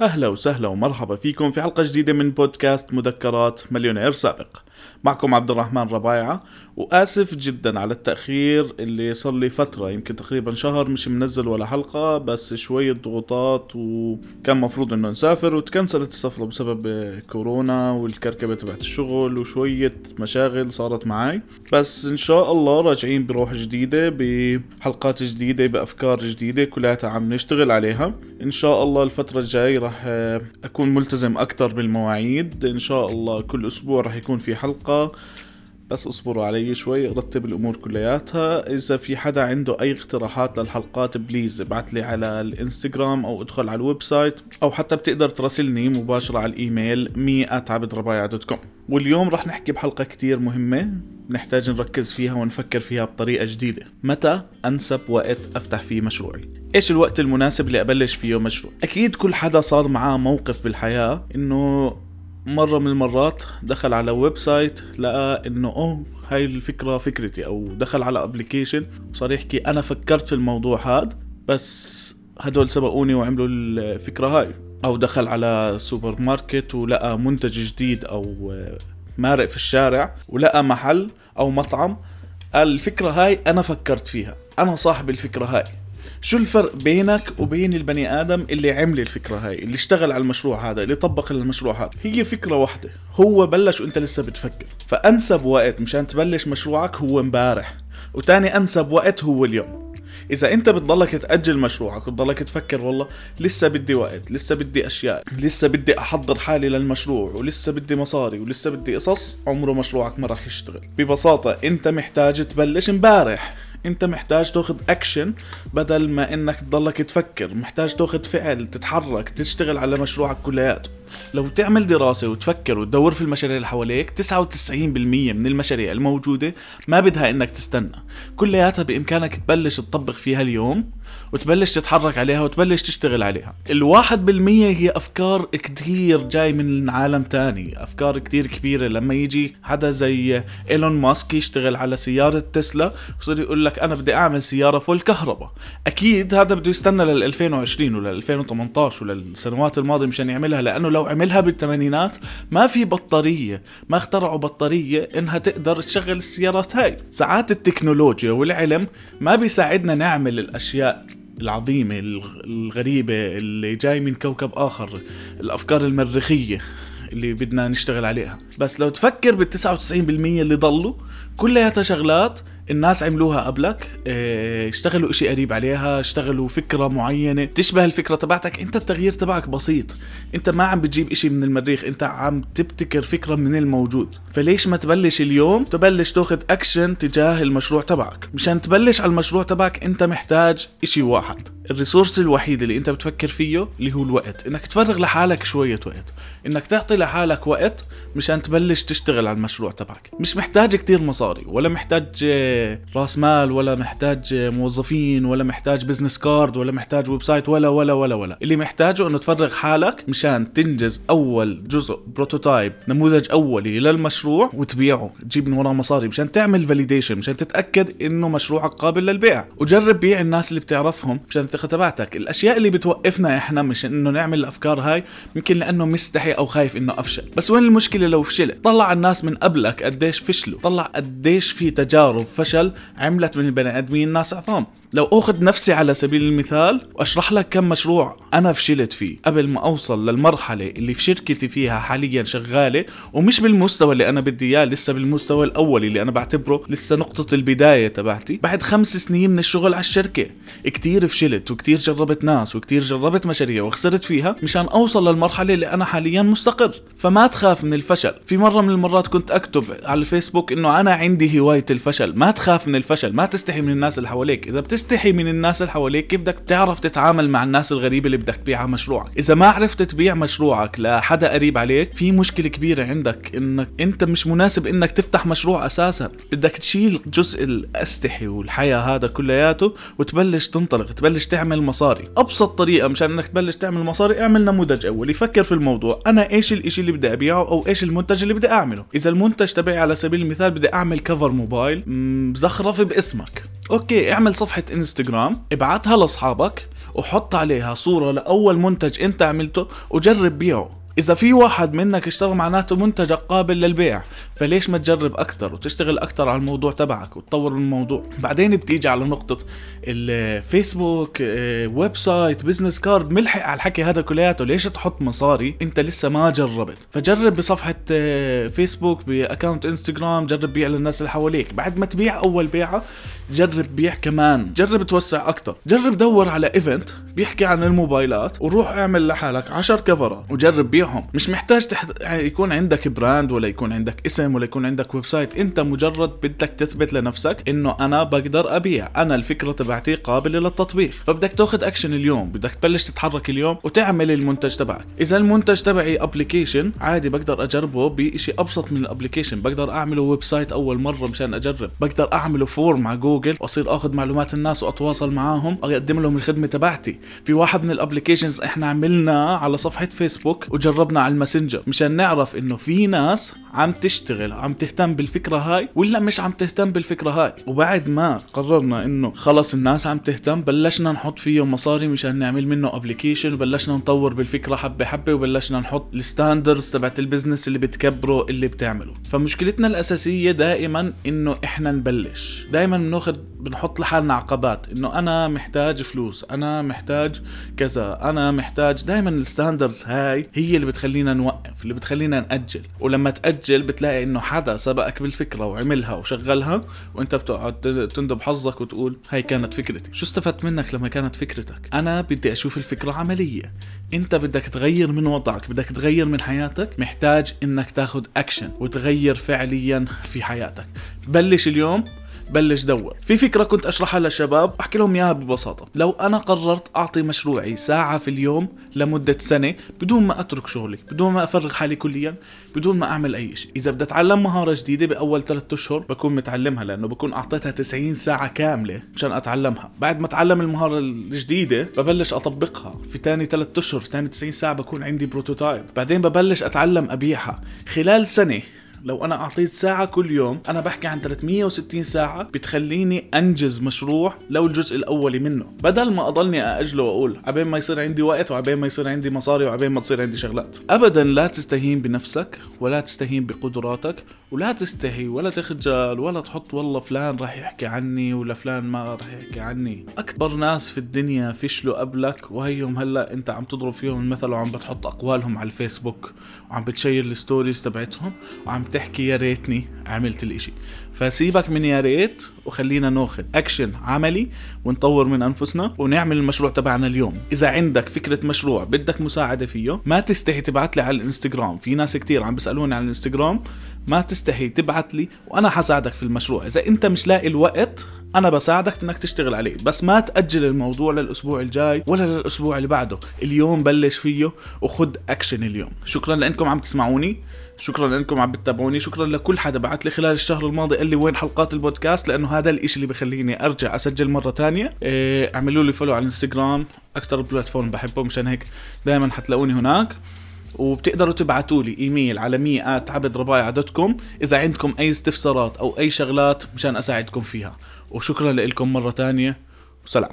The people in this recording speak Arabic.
أهلا وسهلا ومرحبا فيكم في حلقة جديدة من بودكاست مذكرات مليونير سابق. معكم عبد الرحمن ربايعة وآسف جدا على التأخير اللي صار لي فترة يمكن تقريبا شهر مش منزل ولا حلقة بس شوية ضغوطات وكان مفروض إنه نسافر وتكنسلت السفرة بسبب كورونا والكركبة تبعت الشغل وشوية مشاغل صارت معي بس إن شاء الله راجعين بروح جديدة بحلقات جديدة بأفكار جديدة كلها عم نشتغل عليها. إن شاء الله الفترة الجاي راح أكون ملتزم أكتر بالمواعيد. إن شاء الله كل أسبوع راح يكون في حلقة. بس اصبروا علي شوي ارتب الأمور كلياتها. إذا في حدا عنده أي اقتراحات للحلقات please ابعت لي على الإنستغرام أو ادخل على ال website أو حتى بتقدر تراسلني مباشرة على الإيميل .com. واليوم رح نحكي بحلقة كتير مهمة نحتاج نركز فيها ونفكر فيها بطريقة جديدة. متى؟ أنسب وقت أفتح فيه مشروعي. إيش الوقت المناسب اللي أبلش فيه مشروع؟ أكيد كل حدا صار معاه موقف بالحياة إنه مرة من المرات دخل على website لقى إنه أوه هاي الفكرة فكرتي أو دخل على application وصار يحكي أنا فكرت في الموضوع هذا بس هدول سبقوني وعملوا الفكرة هاي. أو دخل على سوبر ماركت ولقى منتج جديد أو مارق في الشارع ولقى محل أو مطعم قال الفكرة هاي أنا فكرت فيها أنا صاحب الفكرة هاي. شو الفرق بينك وبين البني آدم اللي عمل الفكرة هاي اللي اشتغل على المشروع هذا اللي طبق المشروع هذا؟ هي فكرة واحدة هو بلش وانت لسه بتفكر. فأنسب وقت مشان تبلش مشروعك هو امبارح وتاني أنسب وقت هو اليوم. إذا أنت بتضلك تأجل مشروعك وتضلك تفكر والله لسه بدي وقت لسه بدي أشياء لسه بدي أحضر حالي للمشروع ولسه بدي مصاري ولسه بدي قصص عمره مشروعك ما راح يشتغل. ببساطة أنت محتاج تبلش امبارح. انت محتاج تاخذ اكشن بدل ما انك تضلك تفكر. محتاج تاخذ فعل تتحرك تشتغل على مشروعك كلياته. لو تعمل دراسة وتفكر وتدور في المشاريع اللي حواليك 99% من المشاريع الموجودة ما بدها إنك تستنى. كلياتها بإمكانك تبلش تطبق فيها اليوم وتبلش تتحرك عليها وتبلش تشتغل عليها. الواحد بالمية هي أفكار كتير جاي من عالم تاني. أفكار كتير كبيرة. لما يجي حدا زي إيلون ماسك يشتغل على سيارة تسلا وصير يقول لك أنا بدي أعمل سيارة فول كهرباء. أكيد هذا بده يستنى لل 2020 ولا 2018 ولا السنوات الماضية مشان يعملها لأنه لو عملها بالثمانينات ما في بطارية ما اخترعوا بطارية إنها تقدر تشغل السيارات هاي. ساعات التكنولوجيا والعلم ما بيساعدنا نعمل الأشياء العظيمة الغريبة اللي جاي من كوكب آخر الأفكار المريخية اللي بدنا نشتغل عليها. بس لو تفكر بال 99% اللي ضلوا كلها شغلات الناس عملوها قبلك آه، اشتغلوا إشي قريب عليها اشتغلوا فكرة معينة. تشبه الفكرة تبعتك انت التغيير تبعك بسيط. انت ما عم بتجيب إشي من المريخ انت عم تبتكر فكرة من الموجود. فليش ما تبلش اليوم؟ تبلش تاخذ اكشن تجاه المشروع تبعك. مشان تبلش على المشروع تبعك انت محتاج إشي واحد. ال resource الوحيد اللي انت بتفكر فيه اللي هو الوقت. انك تفرغ لحالك شوية وقت. انك تعطي لحالك وقت مشان تبلش تشتغل على المشروع تبعك. مش محتاج كتير مصاري ولا محتاج آه، راس مال ولا محتاج موظفين ولا محتاج business card ولا محتاج website ولا ولا ولا ولا. اللي محتاجه إنه تفرغ حالك مشان تنجز أول جزء prototype نموذج أولي للمشروع وتبيعه. تجيب من وراه مصاري مشان تعمل validation مشان تتأكد إنه مشروعك قابل للبيع. وجرب بيع الناس اللي بتعرفهم مشان الثقه تبعتك. الأشياء اللي بتوقفنا إحنا مش إنه نعمل الأفكار هاي يمكن لأنه مستحي أو خايف إنه أفشل. بس وين المشكلة لو فشلت؟ طلع الناس من قبلك قديش فشلوا. طلع قديش في تجارب فشل عملت من البني آدمين ناس عظام. لو أخذ نفسي على سبيل المثال وأشرح لك كم مشروع أنا فشلت فيه قبل ما أوصل للمرحلة اللي في شركتي فيها حاليا شغالة ومش بالمستوى اللي أنا بدي إياه لسه بالمستوى الأولي اللي أنا بعتبره لسه نقطة البداية تبعتي. بعد خمس سنين من الشغل على الشركة كتير فشلت وكتير جربت ناس وكتير جربت مشاريع وخسرت فيها مشان أوصل للمرحلة اللي أنا حاليا مستقر. فما تخاف من الفشل. في مرة من المرات كنت أكتب على الفيسبوك إنه أنا عندي هواية الفشل. ما تخاف من الفشل ما تستحي من الناس اللي حواليك. إذا بتستحي من الناس اللي حواليك كيف بدك تعرف تتعامل مع الناس الغريبة اللي بدك تبيعها مشروعك. إذا ما عرفت تبيع مشروعك لحدا قريب عليك في مشكلة كبيرة عندك إنك أنت مش مناسب إنك تفتح مشروع أساسا. بدك تشيل جزء الأستحي والحياة هذا كلياته وتبلش تنطلق تبلش تعمل مصاري. أبسط طريقة مشان إنك تبلش تعمل مصاري اعمل نموذج اولي فكر في الموضوع. أنا إيش الإشي اللي بدي أبيعه أو إيش المنتج اللي بدي أعمله؟ إذا المنتج تبعي على سبيل المثال بدي أعمل cover موبايل مزخرف باسمك. okay اعمل صفحة إنستغرام ابعتها لأصحابك وحط عليها صورة لأول منتج أنت عملته وجرب بيعه. إذا في واحد منك اشتغل معناته منتجك قابل للبيع فليش ما تجرب أكثر وتشتغل أكثر على الموضوع تبعك وتطور من الموضوع؟ بعدين بتيجي على نقطة الفيسبوك آه، website business card ملحق على الحكي هذا كلياته ليش تحط مصاري أنت لسه ما جربت؟ فجرب بصفحة آه، فيسبوك ب account إنستغرام جرب بيع للناس اللي حواليك. بعد ما تبيع أول بيعة جرب بيع كمان. جرب توسع أكثر جرب دور على event بيحكي عن الموبايلات وروح اعمل لحالك عشر كفرات وجرب بيعهم. مش محتاج تحت... يعني يكون عندك brand ولا يكون عندك اسم ولا يكون عندك website. انت مجرد بدك تثبت لنفسك إنه أنا بقدر أبيع. أنا الفكرة تبعتي قابلة للتطبيق. فبدك تاخذ اكشن اليوم. بدك تبلش تتحرك اليوم وتعمل المنتج تبعك. إذا المنتج تبعي application عادي بقدر أجربه بشيء أبسط من ال application بقدر أعمله website أول مرة مشان أجرب. بقدر أعمله form مع جوجل واصير اخذ معلومات الناس واتواصل معاهم اقدم لهم الخدمة تبعتي. في واحد من ال applications إحنا عملنا على صفحة فيسبوك وجربنا على الماسنجر مشان نعرف انه في ناس عم تشتغل عم تهتم بالفكرة هاي ولا مش عم تهتم بالفكرة هاي. وبعد ما قررنا انه خلص الناس عم تهتم بلشنا نحط فيه مصاري مشان نعمل منه application وبلشنا نطور بالفكرة حبة حبة وبلشنا نحط ال standards تبعت ال business اللي بتكبره اللي بتعمله. فمشكلتنا الأساسية دائما إنه إحنا نبلش. دائما بناخذ بنحط لحالنا عقبات إنه أنا محتاج فلوس أنا محتاج كذا أنا محتاج دائما ال standards هاي هي اللي بتخلينا نوقف اللي بتخلينا نأجل. ولما تأجل بتلاقي إنه حدا سبقك بالفكرة وعملها وشغلها وأنت بتقعد تندب حظك وتقول هاي كانت فكرتي. شو استفدت منك لما كانت فكرتك؟ أنا بدي أشوف الفكرة عملية. أنت بدك تغير من وضعك بدك تغير من حياتك محتاج إنك تاخذ اكشن وتغير فعليا في حياتك. بلش اليوم بلش دور. في فكرة كنت أشرحها للشباب أحكي لهم إياها ببساطة. لو أنا قررت أعطي مشروعي ساعة في اليوم لمدة سنة بدون ما أترك شغلي بدون ما أفرغ حالي كليا بدون ما أعمل أي شيء. إذا بدي أتعلم مهارة جديدة بأول ثلاثة أشهر بكون متعلمها لأنه بكون أعطيتها 90 ساعة كاملة مشان أتعلمها. بعد ما أتعلم المهارة الجديدة ببلش أطبقها. في ثاني ثلاثة أشهر ثاني 90 ساعة بكون عندي بروتوتايب بعدين ببلش أتعلم أبيعها. خلال سنة لو أنا أعطيت ساعة كل يوم أنا بحكي عن 360 ساعة بتخليني أنجز مشروع لو الجزء الأولي منه. بدل ما أضلني اجله وأقول عبين ما يصير عندي وقت وعبين ما يصير عندي مصاري وعبين ما تصير عندي شغلات. ابدا لا تستهين بنفسك ولا تستهين بقدراتك ولا تستحي ولا تخجل ولا تحط والله فلان راح يحكي عني ولا فلان ما راح يحكي عني. أكبر ناس في الدنيا فشلوا قبلك وهيهم هلأ أنت عم تضرب فيهم المثل وعم بتحط أقوالهم على الفيسبوك وعم بت share ال stories تبعتهم وعم تحكي يا ريتني عملت الإشي. فسيبك من يا ريت وخلينا ناخذ اكشن عملي ونطور من أنفسنا ونعمل المشروع تبعنا اليوم. إذا عندك فكرة مشروع بدك مساعدة فيه ما تستحي تبعت لي على الإنستغرام. في ناس كتير عم بيسالوني على الإنستغرام ما تستحي تبعت لي وأنا حساعدك في المشروع. إذا أنت مش لاقي الوقت أنا بساعدك إنك تشتغل عليه بس ما تأجل الموضوع للأسبوع الجاي ولا للأسبوع اللي بعده. اليوم بلش فيه وخد اكشن اليوم. شكرا لإنكم عم تسمعوني شكرا لإنكم عم بتتابعوني شكرا لكل حدا بعت لي خلال الشهر الماضي قال لي وين حلقات البودكاست لأنه هذا الإشي اللي بخليني أرجع أسجل مرة تانية. إيه اعملوا لي follow على الانستغرام أكثر platform بحبه مشان هيك دائما حتلاقوني هناك. وبتقدروا تبعتوا لي إيميل على me عبد ربايع dot com إذا عندكم أي استفسارات أو أي شغلات مشان أساعدكم فيها. وشكرا لكم مرة تانية. وسلام